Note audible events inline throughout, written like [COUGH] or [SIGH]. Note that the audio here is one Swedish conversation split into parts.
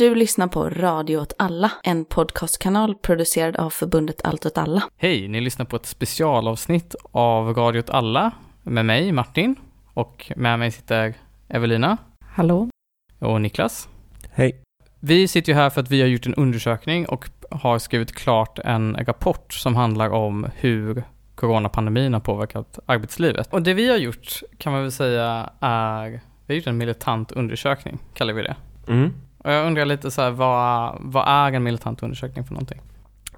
Du lyssnar på Radio åt alla, en podcastkanal producerad av förbundet Allt åt alla. Hej, ni lyssnar på ett specialavsnitt av Radio åt alla med mig, Martin, och med mig sitter Evelina Hallå? och Niklas. Hej. Vi sitter ju här för att vi har gjort en undersökning och har skrivit klart en rapport som handlar om hur coronapandemin har påverkat arbetslivet. Och det vi har gjort kan man väl säga är, vi har gjort en militant undersökning, kallar vi det. Mm. Och jag undrar lite så här, vad, vad är en militant undersökning för någonting?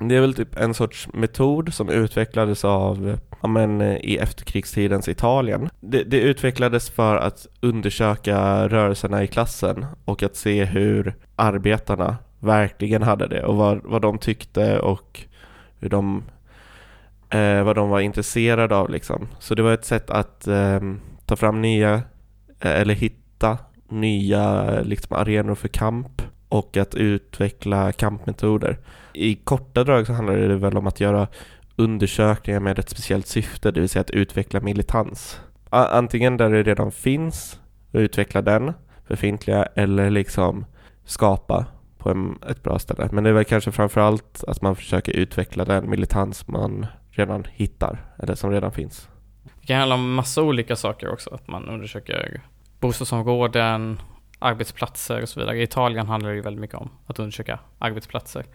Det är väl typ en sorts metod som utvecklades av, ja men eh, i efterkrigstidens Italien. Det, det utvecklades för att undersöka rörelserna i klassen och att se hur arbetarna verkligen hade det och vad, vad de tyckte och hur de, eh, vad de var intresserade av liksom. Så det var ett sätt att eh, ta fram nya, eh, eller hitta nya liksom, arenor för kamp och att utveckla kampmetoder. I korta drag så handlar det väl om att göra undersökningar med ett speciellt syfte, det vill säga att utveckla militans. Antingen där det redan finns, och utveckla den befintliga, eller liksom skapa på en, ett bra ställe. Men det är väl kanske framförallt att man försöker utveckla den militans man redan hittar, eller som redan finns. Det kan handla om massa olika saker också, att man undersöker bostadsområden, arbetsplatser och så vidare. I Italien handlar det ju väldigt mycket om att undersöka arbetsplatser.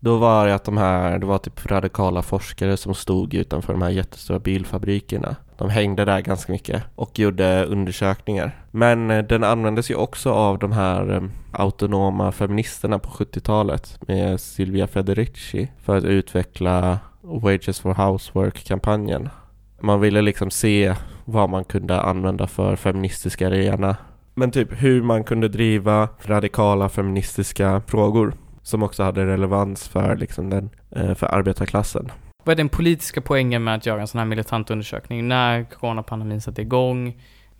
Då var det att de här, det var typ radikala forskare som stod utanför de här jättestora bilfabrikerna. De hängde där ganska mycket och gjorde undersökningar. Men eh, den användes ju också av de här eh, autonoma feministerna på 70-talet med Silvia Federici för att utveckla Wages for Housework-kampanjen. Man ville liksom se vad man kunde använda för feministiska arena. Men typ hur man kunde driva radikala feministiska frågor som också hade relevans för, liksom den, eh, för arbetarklassen. Vad är den politiska poängen med att göra en sån här militant undersökning? När coronapandemin satte igång,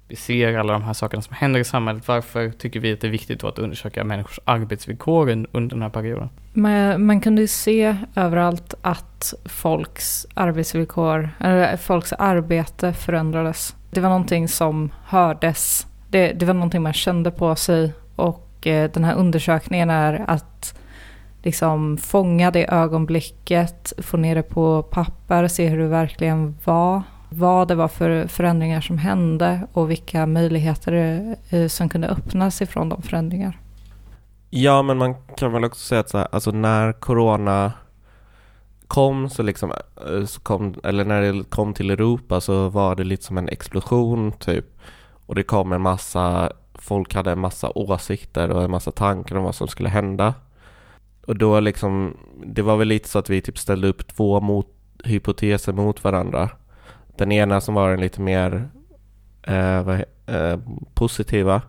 vi ser alla de här sakerna som händer i samhället. Varför tycker vi att det är viktigt då att undersöka människors arbetsvillkor under den här perioden? Man, man kunde ju se överallt att folks arbetsvillkor, eller folks arbete förändrades. Det var någonting som hördes. Det, det var någonting man kände på sig. Och eh, den här undersökningen är att liksom fånga det ögonblicket, få ner det på papper, se hur det verkligen var. Vad det var för förändringar som hände och vilka möjligheter eh, som kunde öppnas ifrån de förändringar. Ja, men man kan väl också säga att så här, alltså när corona kom så liksom, eh, så kom, eller när det kom till Europa så var det lite som en explosion typ. Och det kom en massa, folk hade en massa åsikter och en massa tankar om vad som skulle hända. Och då liksom, det var väl lite så att vi typ ställde upp två mot, hypoteser mot varandra. Den ena som var den lite mer eh, vad, eh, positiva.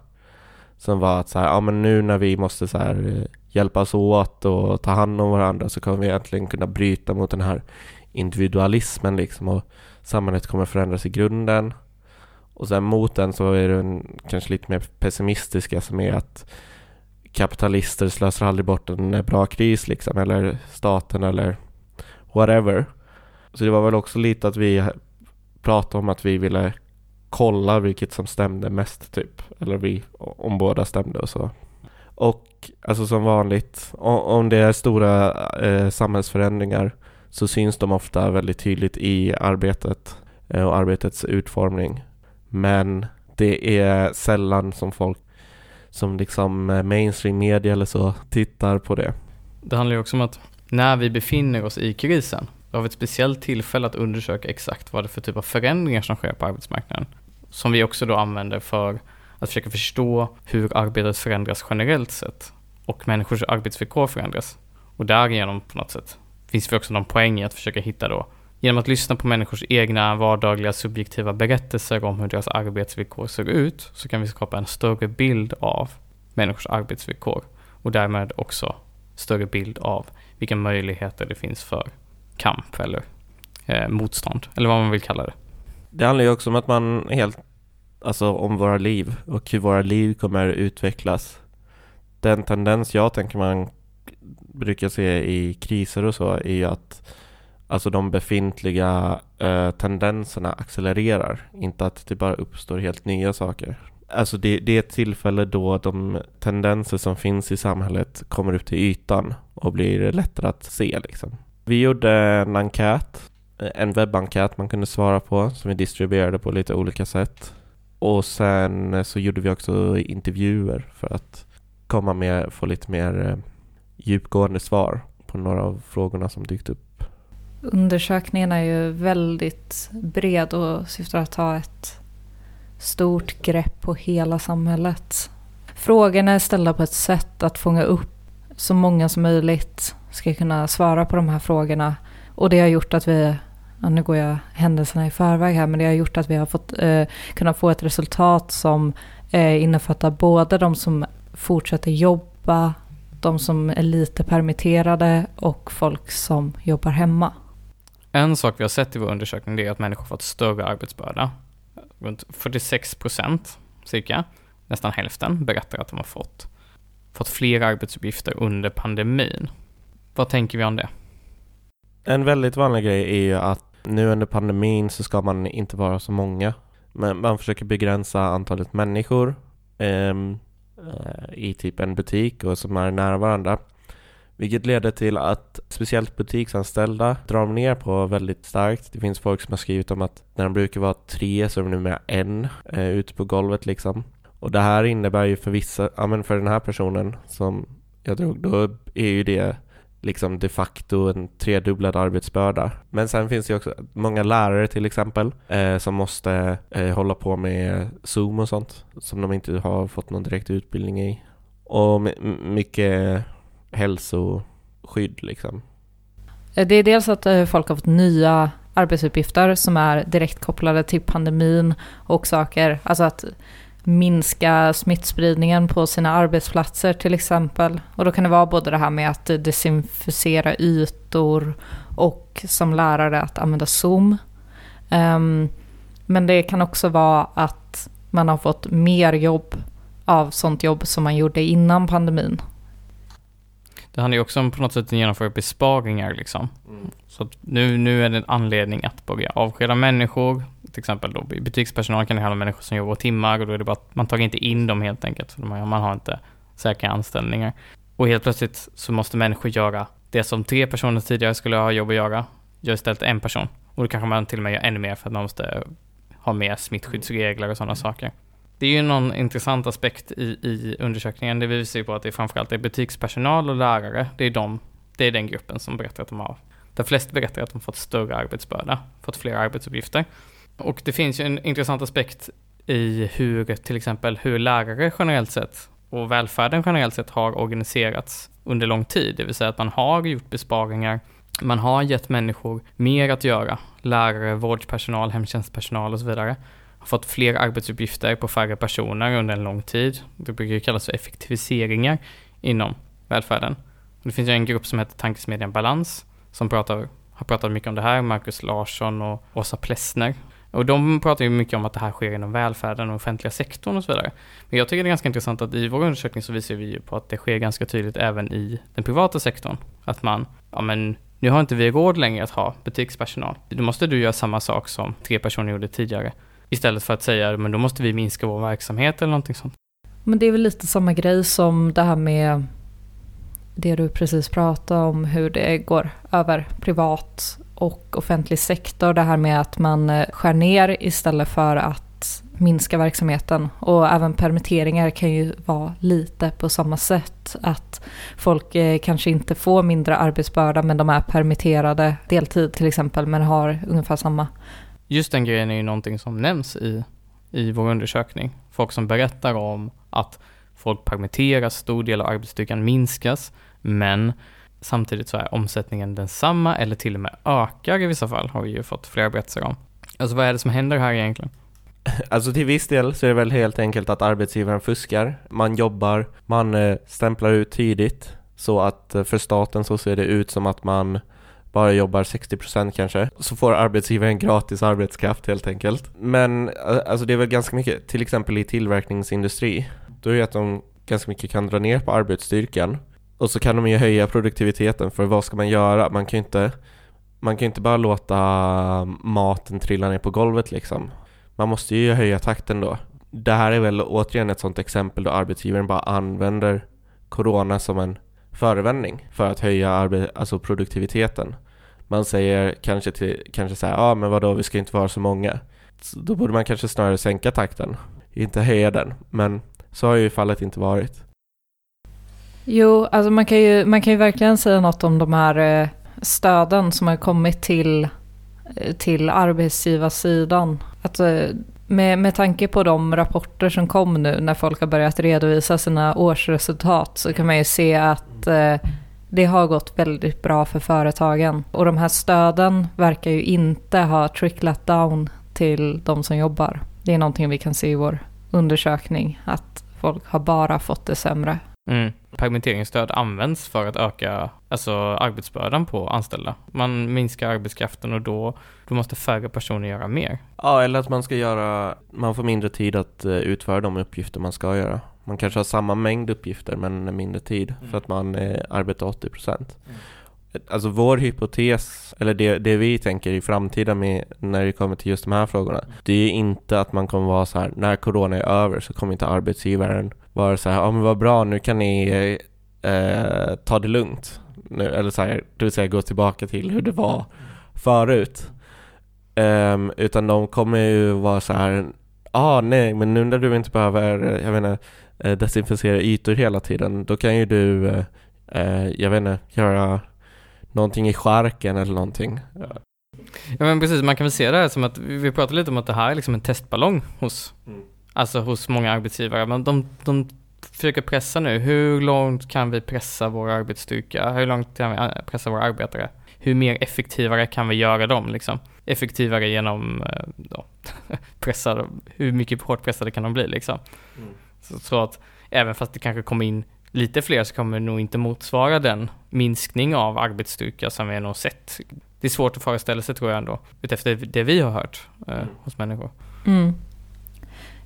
Som var att så här, ja men nu när vi måste så här eh, hjälpas åt och ta hand om varandra så kommer vi egentligen kunna bryta mot den här individualismen liksom och samhället kommer förändras i grunden. Och sen mot den så är den kanske lite mer pessimistiska som är att kapitalister slösar aldrig bort en eh, bra kris liksom eller staten eller whatever. Så det var väl också lite att vi pratade om att vi ville kolla vilket som stämde mest typ. Eller vi, om båda stämde och så. Och alltså som vanligt, om det är stora eh, samhällsförändringar så syns de ofta väldigt tydligt i arbetet eh, och arbetets utformning. Men det är sällan som folk som liksom eh, mainstream media eller så tittar på det. Det handlar ju också om att när vi befinner oss i krisen, då har vi ett speciellt tillfälle att undersöka exakt vad det är för typ av förändringar som sker på arbetsmarknaden. Som vi också då använder för att försöka förstå hur arbetet förändras generellt sett och människors arbetsvillkor förändras. Och därigenom på något sätt finns det också någon poäng i att försöka hitta då Genom att lyssna på människors egna vardagliga subjektiva berättelser om hur deras arbetsvillkor ser ut så kan vi skapa en större bild av människors arbetsvillkor och därmed också större bild av vilka möjligheter det finns för kamp eller eh, motstånd eller vad man vill kalla det. Det handlar ju också om att man helt, alltså om våra liv och hur våra liv kommer utvecklas. Den tendens jag tänker man brukar se i kriser och så är ju att alltså de befintliga eh, tendenserna accelererar. Inte att det bara uppstår helt nya saker. Alltså det, det är ett tillfälle då de tendenser som finns i samhället kommer upp till ytan och blir lättare att se liksom. Vi gjorde en enkät, en webbenkät man kunde svara på som vi distribuerade på lite olika sätt. Och sen eh, så gjorde vi också intervjuer för att komma med, få lite mer eh, djupgående svar på några av frågorna som dykt upp. Undersökningen är ju väldigt bred och syftar att ta ett stort grepp på hela samhället. Frågorna är ställda på ett sätt att fånga upp så många som möjligt ska kunna svara på de här frågorna. Och det har gjort att vi, ja, nu går jag händelserna i förväg här, men det har gjort att vi har fått eh, kunnat få ett resultat som eh, innefattar både de som fortsätter jobba, de som är lite permitterade och folk som jobbar hemma. En sak vi har sett i vår undersökning är att människor fått större arbetsbörda. Runt 46 procent cirka, nästan hälften, berättar att de har fått, fått fler arbetsuppgifter under pandemin. Vad tänker vi om det? En väldigt vanlig grej är ju att nu under pandemin så ska man inte vara så många. Men man försöker begränsa antalet människor ehm, eh, i typ en butik och som är nära varandra. Vilket leder till att speciellt butiksanställda drar ner på väldigt starkt. Det finns folk som har skrivit om att när de brukar vara tre så är de numera en eh, ute på golvet liksom. Och det här innebär ju för vissa, ja men för den här personen som jag drog, då är ju det liksom de facto en tredubblad arbetsbörda. Men sen finns det ju också många lärare till exempel eh, som måste eh, hålla på med Zoom och sånt som de inte har fått någon direkt utbildning i. Och mycket hälsoskydd liksom. Eh, det är dels att eh, folk har fått nya arbetsuppgifter som är direkt kopplade till pandemin och saker, alltså att minska smittspridningen på sina arbetsplatser till exempel. Och då kan det vara både det här med att desinficera ytor och som lärare att använda Zoom. Um, men det kan också vara att man har fått mer jobb av sånt jobb som man gjorde innan pandemin. Det handlar ju också om på något sätt att genomföra besparingar liksom. Mm. Så att nu, nu är det en anledning att börja avskeda människor. Till exempel då i butikspersonal kan det handla om människor som jobbar timmar och då är det bara att man tar inte in dem helt enkelt. För man, man har inte säkra anställningar. Och helt plötsligt så måste människor göra det som tre personer tidigare skulle ha jobb att göra, gör istället en person. Och då kanske man till och med gör ännu mer för att man måste ha mer smittskyddsregler och sådana saker. Det är ju någon intressant aspekt i, i undersökningen. Det visar ju på att det framförallt är butikspersonal och lärare. Det är, de, det är den gruppen som berättar att de har, där flest berättar att de fått större arbetsbörda, fått fler arbetsuppgifter. Och det finns ju en intressant aspekt i hur till exempel hur lärare generellt sett och välfärden generellt sett har organiserats under lång tid. Det vill säga att man har gjort besparingar, man har gett människor mer att göra. Lärare, vårdpersonal, hemtjänstpersonal och så vidare har fått fler arbetsuppgifter på färre personer under en lång tid. Det brukar ju kallas för effektiviseringar inom välfärden. Det finns ju en grupp som heter Tankesmedjan Balans som pratar, har pratat mycket om det här, Markus Larsson och Åsa Plessner. Och de pratar ju mycket om att det här sker inom välfärden och offentliga sektorn och så vidare. Men jag tycker det är ganska intressant att i vår undersökning så visar vi ju på att det sker ganska tydligt även i den privata sektorn. Att man, ja men nu har inte vi råd längre att ha butikspersonal. Då måste du göra samma sak som tre personer gjorde tidigare. Istället för att säga, men då måste vi minska vår verksamhet eller någonting sånt. Men det är väl lite samma grej som det här med det du precis pratade om, hur det går över privat och offentlig sektor. Det här med att man eh, skär ner istället för att minska verksamheten. Och även permitteringar kan ju vara lite på samma sätt. Att folk eh, kanske inte får mindre arbetsbörda men de är permitterade deltid till exempel men har ungefär samma just den grejen är ju någonting som nämns i, i vår undersökning. Folk som berättar om att folk permitteras, stor del av arbetsstyrkan minskas, men samtidigt så är omsättningen densamma eller till och med ökar i vissa fall, har vi ju fått flera berättelser om. Alltså vad är det som händer här egentligen? [LAUGHS] Alltså till viss del så är det väl helt enkelt att arbetsgivaren fuskar. Man jobbar, man eh, stämplar ut tidigt så att eh, för staten så ser det ut som att man bara jobbar 60% kanske, så får arbetsgivaren gratis arbetskraft helt enkelt. Men eh, alltså det är väl ganska mycket, till exempel i tillverkningsindustri, då är det att de ganska mycket kan dra ner på arbetsstyrkan och så kan de ju höja produktiviteten för vad ska man göra? Man kan ju inte, man kan inte bara låta maten trilla ner på golvet liksom. Man måste ju höja takten då. det här är väl återigen ett sådant exempel då arbetsgivaren bara använder corona som en förevändning för att höja arbe- alltså produktiviteten. Man säger kanske, till, kanske så här, ja ah, men vadå, vi ska inte vara så många. Så då borde man kanske snarare sänka takten, inte höja den. Men så har ju fallet inte varit. Jo, alltså man kan ju, man kan ju verkligen säga något om de här eh, stöden som har kommit till, eh, till arbetsgivarsidan. Att, eh, med, med tanke på de rapporter som kom nu när folk har börjat redovisa sina årsresultat så kan man ju se att det har gått väldigt bra för företagen. Och de här stöden verkar ju inte ha tricklat down till de som jobbar. Det är någonting vi kan se i vår undersökning, att folk har bara fått det sämre. Mm. Permitteringsstöd används för att öka alltså, arbetsbördan på anställda. Man minskar arbetskraften och då, då måste färre personer göra mer. Ja, eller att man ska göra, man får mindre tid att uh, utföra de uppgifter man ska göra. Man kanske har samma mängd uppgifter men mindre tid mm. för att man uh, arbetar 80 procent. Mm. Alltså vår hypotes, eller det, det vi tänker i framtiden med, när det kommer till just de här frågorna, det är inte att man kommer vara så här, när corona är över så kommer inte arbetsgivaren vara så här, ja men vad bra, nu kan ni eh, ta det lugnt. Nu, eller så här, det vill säga gå tillbaka till hur det var förut. Um, utan de kommer ju vara så här, ah nej, men nu när du inte behöver, jag menar, eh, desinficera ytor hela tiden, då kan ju du, eh, eh jag vet inte, göra någonting i skärken eller någonting. Ja men precis, man kan väl se det här som att, vi pratade lite om att det här är liksom en testballong hos, mm. alltså hos många arbetsgivare, men de, de försöker pressa nu, hur långt kan vi pressa vår arbetsstyrka? Hur långt kan vi äh, pressa våra arbetare? Hur mer effektivare kan vi göra dem liksom? Effektivare genom, ja, äh, [LAUGHS] pressa, hur mycket hårt pressade kan de bli liksom? Mm. Så, så att även fast det kanske kommer in lite fler så kommer det nog inte motsvara den minskning av arbetsstyrka som vi nog sett. Det är svårt att föreställa sig tror jag ändå, efter det vi har hört eh, mm. hos människor. Mm.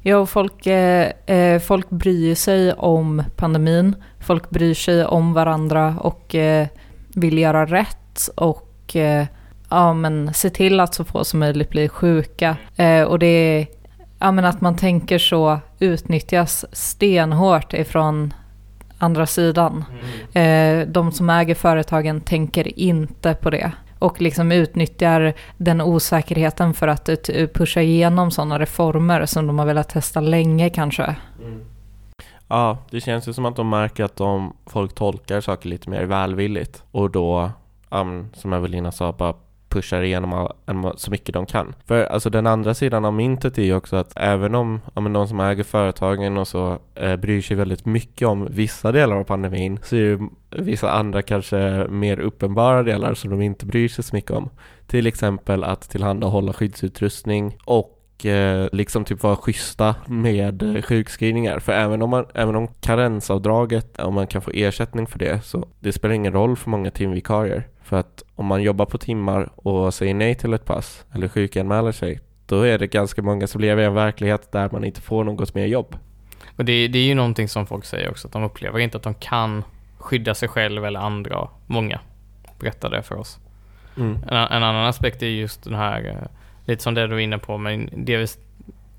Ja, folk, eh, eh, folk bryr sig om pandemin. Folk bryr sig om varandra och eh, vill göra rätt och eh, ja, men se till att så få som möjligt blir sjuka. Eh, och det är ja, men att man tänker så utnyttjas stenhårt ifrån andra sidan. Mm. Eh, de som äger företagen tänker inte på det och liksom utnyttjar den osäkerheten för att pusha igenom sådana reformer som de har velat testa länge kanske. Mm. Ja, det känns ju som att de märker att de, folk tolkar saker lite mer välvilligt och då, um, som Evelina sa, bara pushar igenom så mycket de kan. För alltså den andra sidan av myntet är ju också att även om om de som äger företagen och så eh, bryr sig väldigt mycket om vissa delar av pandemin så är det vissa andra kanske mer uppenbara delar som de inte bryr sig så mycket om. Till exempel att tillhandahålla skyddsutrustning och eh, liksom typ vara schyssta med eh, sjukskrivningar. För även om, man, även om karensavdraget, om man kan få ersättning för det, så det spelar ingen roll för många timvikarier. För att om man jobbar på timmar och säger nej till ett pass eller sjukanmäler sig, då är det ganska många som lever i en verklighet där man inte får något mer jobb. Och det, det är ju någonting som folk säger också, att de upplever inte att de kan skydda sig själv eller andra. Många berättar det för oss. Mm. En, en, annan aspekt är just den här, eh, lite som det du är inne på, men delvis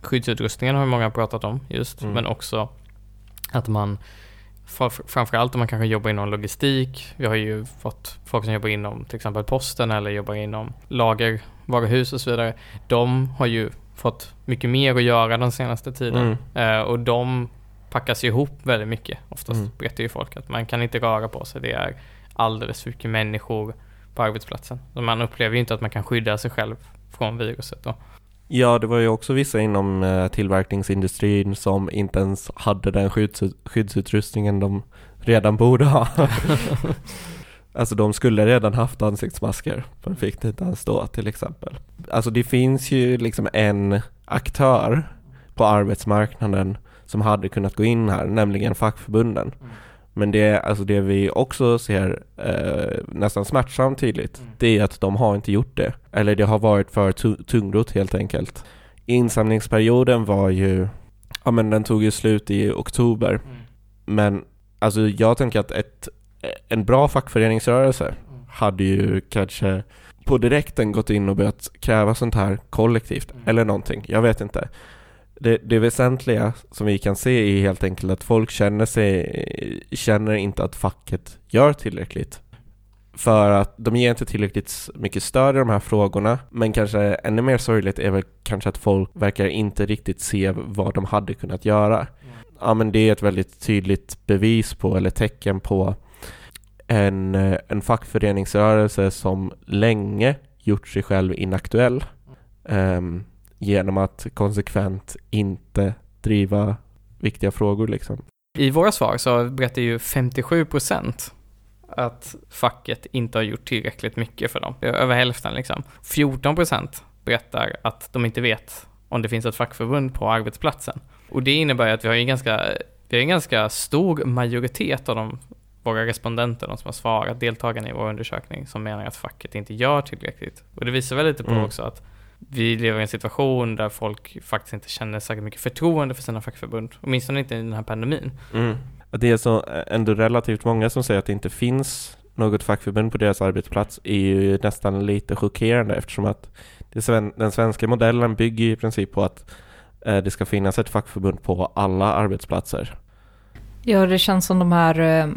skyddsutrustningen har många pratat om just, mm. men också att man framförallt om man kanske jobbar inom logistik. Vi har ju fått folk som jobbar inom till exempel posten eller jobbar inom lager, varuhus och så vidare. De har ju fått mycket mer att göra den senaste tiden mm. eh, och de packas ihop väldigt mycket. Oftast mm. berättar ju folk att man kan inte röra på sig. Det är alldeles för mycket människor på arbetsplatsen. Så man upplever ju inte att man kan skydda sig själv från viruset. Då. Ja, det var ju också vissa inom eh, tillverkningsindustrin som inte ens hade den skydds skyddsutrustningen de redan borde ha. [LAUGHS] alltså de skulle redan haft ansiktsmasker, men fick det inte ens då till exempel. Alltså det finns ju liksom en aktör på arbetsmarknaden som hade kunnat gå in här, nämligen fackförbunden. Mm. Men det, alltså det vi också ser eh, nästan smärtsamt tydligt, mm. det är att de har inte gjort det. Eller det har varit för tungrot helt enkelt. Insamlingsperioden var ju, ja men den tog ju slut i oktober. Mm. Men alltså jag tänker att ett, en bra fackföreningsrörelse mm. hade ju kanske på direkten gått in och börjat kräva sånt här kollektivt, mm. eller någonting, jag vet inte. Det, det väsentliga som vi kan se är helt enkelt att folk känner sig, känner inte att facket gör tillräckligt. För att de ger inte tillräckligt mycket stöd i de här frågorna. Men kanske ännu mer sorgligt är väl kanske att folk verkar inte riktigt se vad de hade kunnat göra. Ja men det är ett väldigt tydligt bevis på, eller tecken på en, en fackföreningsrörelse som länge gjort sig själv inaktuell. Um, genom att konsekvent inte driva viktiga frågor liksom. I våra svar så berättar ju 57 procent att facket inte har gjort tillräckligt mycket för dem. Över hälften liksom. 14 procent berättar att de inte vet om det finns ett fackförbund på arbetsplatsen. Och det innebär att vi har en ganska, vi har en ganska stor majoritet av de, våra respondenter, de som har svarat, deltagarna i vår undersökning, som menar att facket inte gör tillräckligt. Och det visar väl lite på mm. också att vi lever i en situation där folk faktiskt inte känner särskilt mycket förtroende för sina fackförbund. Åtminstone inte i den här pandemin. Mm. Det är så ändå relativt många som säger att det inte finns något fackförbund på deras arbetsplats är ju nästan lite chockerande eftersom att den svenska modellen bygger i princip på att eh, det ska finnas ett fackförbund på alla arbetsplatser. Ja, det känns som de här eh,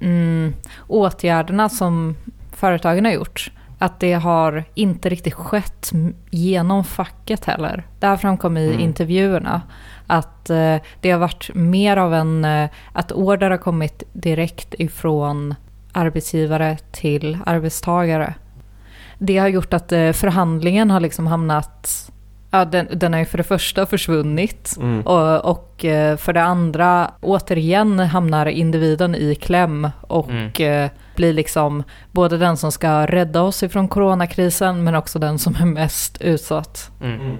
mm, åtgärderna som företagen har gjort att det har inte riktigt skett genom facket heller. Det här framkom i mm. intervjuerna. Att eh, det har varit mer av en... Eh, att order har kommit direkt ifrån arbetsgivare till arbetstagare. Det har gjort att eh, förhandlingen har liksom hamnat Ja, den, den har ju för det första försvunnit mm. och, och, eh, för det andra återigen hamnar individen i kläm och mm. Eh, blir liksom både den som ska rädda oss ifrån coronakrisen men också den som är mest utsatt. Mm. mm.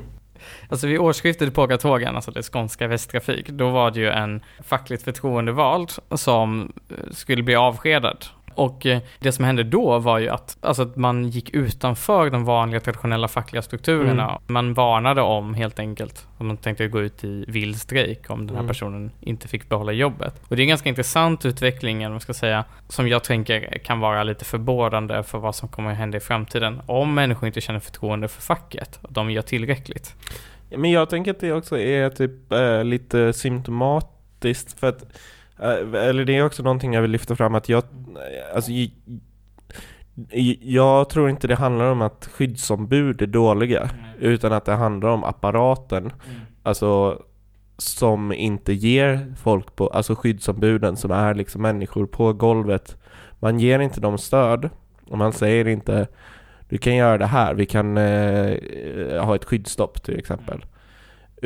Alltså vid årsskiftet i Pågatågen, alltså det skånska Västtrafik, då var det ju en fackligt förtroendevald som skulle bli avskedad och eh, det som hände då var ju att, alltså att man gick utanför de vanliga traditionella fackliga strukturerna. Mm. Man varnade om helt enkelt, om man tänkte gå ut i vild strejk om den här mm. personen inte fick behålla jobbet. Och det är en ganska intressant utveckling, man ska säga, som jag tänker kan vara lite förbådande för vad som kommer att hända i framtiden. Om människor inte känner förtroende för facket, att de gör tillräckligt. Men jag tänker att det också är typ äh, lite symptomatiskt för att eller det är också någonting jag vill lyfta fram att jag, alltså, jag tror inte det handlar om att skyddsombud är dåliga, utan att det handlar om apparaten. Mm. Alltså som inte ger folk på, alltså skyddsombuden som är liksom människor på golvet. Man ger inte dem stöd och man säger inte du kan göra det här, vi kan eh, ha ett skyddsstopp till exempel. Mm.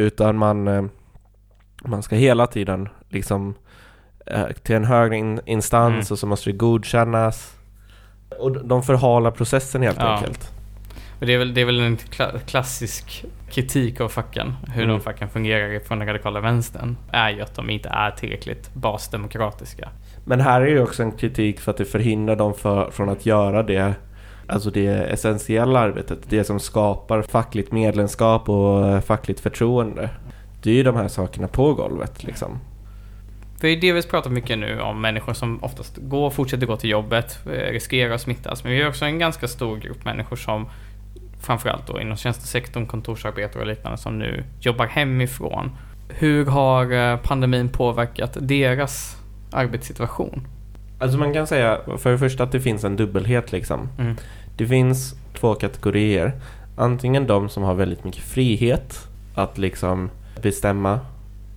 Utan man, eh, man ska hela tiden liksom Eh, till en högre in instans mm. och så måste det godkännas. Och de förhalar processen helt ja. enkelt. Och det, är väl, det är väl en klassisk kritik av facken, hur mm. de facken fungerar från den radikala vänstern, är ju att de inte är tillräckligt basdemokratiska. Men här är ju också en kritik för att det förhindrar dem för, från att göra det Alltså det essentiella arbetet, det som skapar fackligt medlemskap och fackligt förtroende. Det är ju de här sakerna på golvet liksom. För det vi pratat mycket nu om människor som oftast går, fortsätter gå till jobbet, eh, riskerar att smittas. Men vi har också en ganska stor grupp människor som framförallt då inom tjänstesektorn, kontorsarbetare och liknande som nu jobbar hemifrån. Hur har eh, pandemin påverkat deras arbetssituation? Alltså man kan säga för det första att det finns en dubbelhet liksom. Mm. Det finns två kategorier. Antingen de som har väldigt mycket frihet att liksom bestämma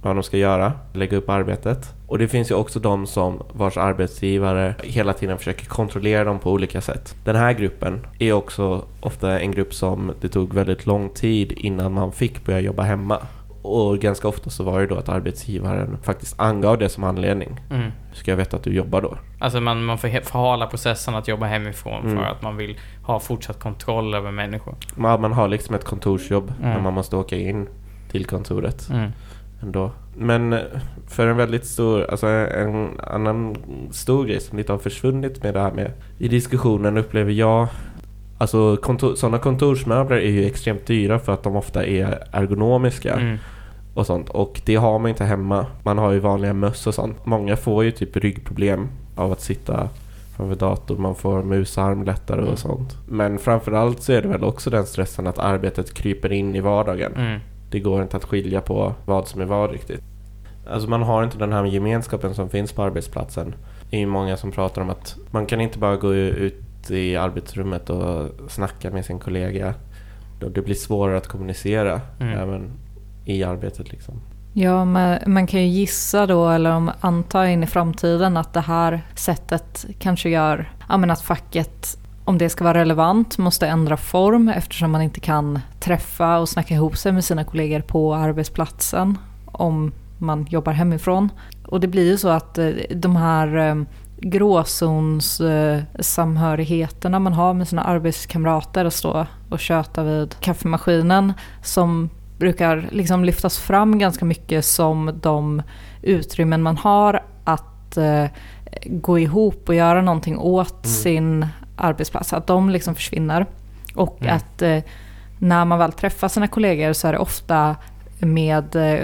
vad de ska göra, lägga upp arbetet. Och det finns ju också de som vars arbetsgivare hela tiden försöker kontrollera dem på olika sätt. Den här gruppen är också ofta en grupp som det tog väldigt lång tid innan man fick börja jobba hemma. Och ganska ofta så var det då att arbetsgivaren faktiskt angav det som anledning. Mm. Ska jag veta att du jobbar då? Alltså man, man får förhala processen att jobba hemifrån mm. för att man vill ha fortsatt kontroll över människor. Man, man har liksom ett kontorsjobb mm. när man måste åka in till kontoret. Mm ändå. Men eh, för en väldigt stor, alltså en annan stor grej som lite har försvunnit med det här med i diskussionen upplever jag Alltså kontor, sådana kontorsmöbler är ju extremt dyra för att de ofta är ergonomiska mm. och sånt. Och det har man inte hemma. Man har ju vanliga möss och sånt. Många får ju typ ryggproblem av att sitta framför dator. Man får musarm lättare och mm. sånt. Men framförallt så är det väl också den stressen att arbetet kryper in i vardagen. Mm. Det går inte att skilja på vad som är vad riktigt. Alltså man har inte den här gemenskapen som finns på arbetsplatsen. Det är ju många som pratar om att man kan inte bara gå ut i arbetsrummet och snacka med sin kollega. Det blir svårare att kommunicera Mm. även i arbetet liksom. Ja, man, man kan ju gissa då, eller om anta in i framtiden att det här sättet kanske gör ja, men att facket, om det ska vara relevant, måste ändra form eftersom man inte kan träffa och snacka ihop sig med sina kollegor på arbetsplatsen om man jobbar hemifrån. Och det blir ju så att eh, de här eh, gråzonssamhörigheterna man har med sina arbetskamrater att stå och köta vid kaffemaskinen som brukar liksom lyftas fram ganska mycket som de utrymmen man har att eh, gå ihop och göra någonting åt Mm. sin arbetsplats. Att de liksom försvinner. Och Mm. att eh, när man väl träffar sina kollegor så är det ofta med eh,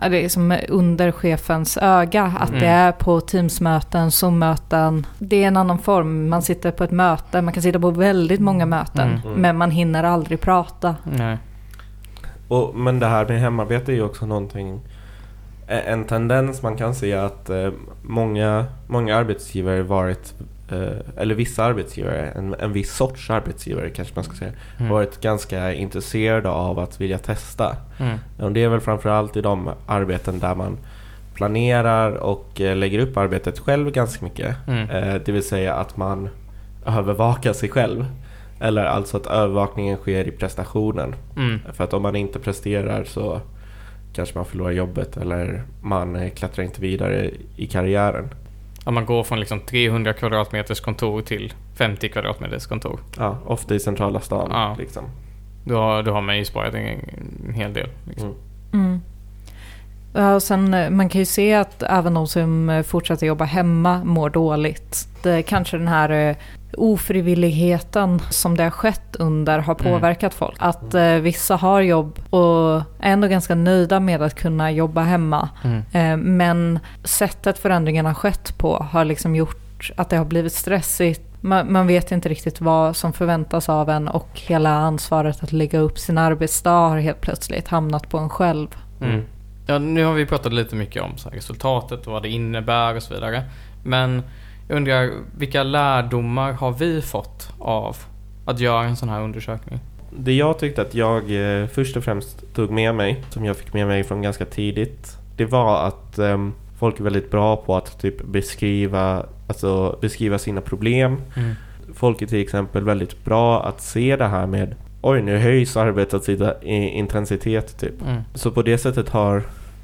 ja, det är som under chefens öga. Att Mm. det är på Teamsmöten, Zoom-möten. Det är en annan form. Man sitter på ett möte, man kan sitta på väldigt många möten. Mm. Mm. Men man hinner aldrig prata. Nej. Och, men det här med hemarbete är ju också någonting en tendens man kan se att eh, många, många arbetsgivare varit eller vissa arbetsgivare, en, en viss sorts arbetsgivare kanske man ska säga, Mm. varit ganska intresserade av att vilja testa. Mm. Och det är väl framförallt i de arbeten där man planerar och eh, lägger upp arbetet själv ganska mycket. Mm. Eh, det vill säga att man övervakar sig själv. Eller alltså att övervakningen sker i prestationen. Mm. För att om man inte presterar så kanske man förlorar jobbet eller man eh, klättrar inte vidare i karriären. Ja, man går från liksom 300 kvadratmeters kontor till 50 kvadratmeters kontor. Ja, ofta i centrala stan. Ja. Liksom. Då har, då har man ju sparat en, en hel del. Liksom. Mm. Mm. Ja, och sen, eh, man kan ju se att även de som eh, fortsätter jobba hemma mår dåligt. Det kanske den här eh, ofrivilligheten som det har skett under har Mm. påverkat folk. Att eh, vissa har jobb och är ändå ganska nöjda med att kunna jobba hemma. Mm. Eh, men sättet förändringen har skett på har liksom gjort att det har blivit stressigt. Man, man vet inte riktigt vad som förväntas av en och hela ansvaret att lägga upp sin arbetsdag har helt plötsligt hamnat på en själv. Mm. Ja, nu har vi pratat lite mycket om här, resultatet och vad det innebär och så vidare. Men jag undrar, vilka lärdomar har vi fått av att göra en sån här undersökning? Det jag tyckte att jag eh, först och främst tog med mig, som jag fick med mig från ganska tidigt, det var att ehm, folk är väldigt bra på att typ beskriva, alltså beskriva sina problem. Mm. Folk är till exempel väldigt bra att se det här med Oj, nu höjs arbetets intensitet typ. Mm. Så på det sättet har,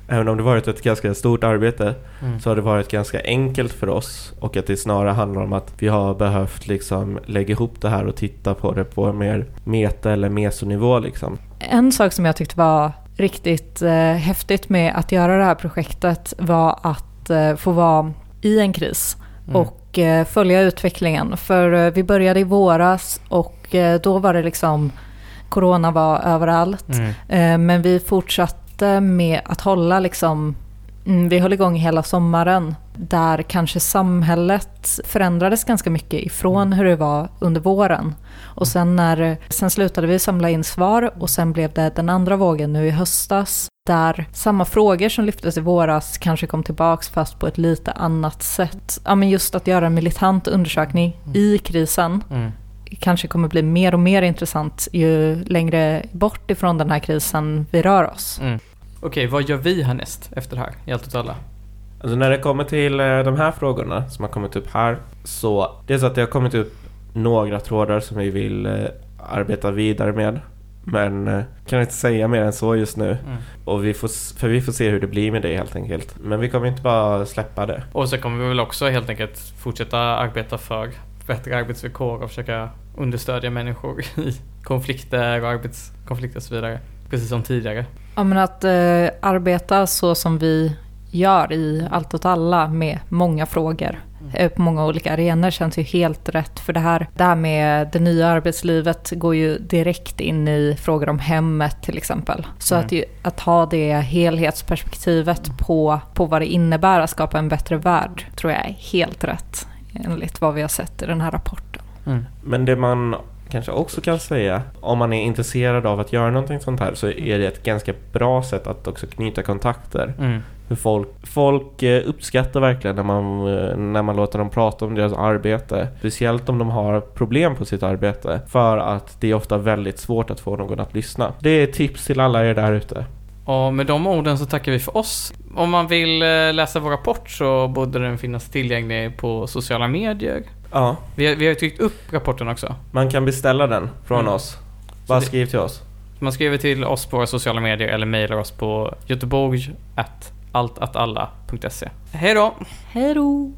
även om det varit ett ganska stort arbete, Mm. så har det varit ganska enkelt för oss. Och att det snarare handlar om att vi har behövt liksom lägga ihop det här och titta på det på en mer meta eller mesonivå liksom. En sak som jag tyckte var riktigt eh, häftigt med att göra det här projektet var att eh, få vara i en kris Mm. och eh, följa utvecklingen. För eh, vi började i våras och eh, då var det liksom Corona var överallt. Mm. Eh, Men vi fortsatte med att hålla liksom, mm, vi höll igång hela sommaren där kanske samhället förändrades ganska mycket ifrån hur det var under våren. Och sen, när, sen slutade vi samla in svar och sen blev det den andra vågen nu i höstas där samma frågor som lyftes i våras kanske kom tillbaks fast på ett lite annat sätt. Ja men just att göra en militant undersökning i krisen Mm. Kanske kommer bli mer och mer intressant ju längre bort ifrån den här krisen vi rör oss. Mm. Okej, vad gör vi härnäst efter det här i allt åt alla? Alltså när det kommer till eh, de här frågorna som har kommit upp här så det är så att det har kommit upp några trådar som vi vill eh, arbeta vidare med. Men eh, kan inte säga mer än så just nu. Mm. Och vi får, för vi får se hur det blir med det helt enkelt. Men vi kommer inte bara släppa det. Och så kommer vi väl också helt enkelt fortsätta arbeta för bättre arbetsvillkor och försöka understödja människor [LAUGHS] i konflikter och arbetskonflikter och så vidare. Precis som tidigare. Ja men att eh, arbeta så som vi gör i Allt åt alla med många frågor eh, på många olika arenor känns ju helt rätt. För det här, det här med det nya arbetslivet går ju direkt in i frågor om hemmet till exempel. Så Mm. att, ju, att ha det helhetsperspektivet på, på vad det innebär att skapa en bättre värld tror jag är helt rätt enligt vad vi har sett i den här rapporten. Mm. Men det man kanske också kan säga, om man är intresserad av att göra någonting sånt här så är det ett ganska bra sätt att också knyta kontakter. Mm. Folk, folk eh, uppskattar verkligen när man, eh, när man låter dem prata om deras arbete. Speciellt om de har problem på sitt arbete. För att det är ofta väldigt svårt att få någon att lyssna. Det är tips till alla er där ute. Och med de orden så tackar vi för oss. Om man vill eh, läsa vår rapport så borde den finnas tillgänglig på sociala medier. Ja, Vi har, vi har tryckt upp rapporten också. man kan beställa den från Mm. oss. Bara skriv till oss. Man skriver till oss på våra sociala medier eller mejlar oss på göteborg altatalla.se. Hej då! Hej då!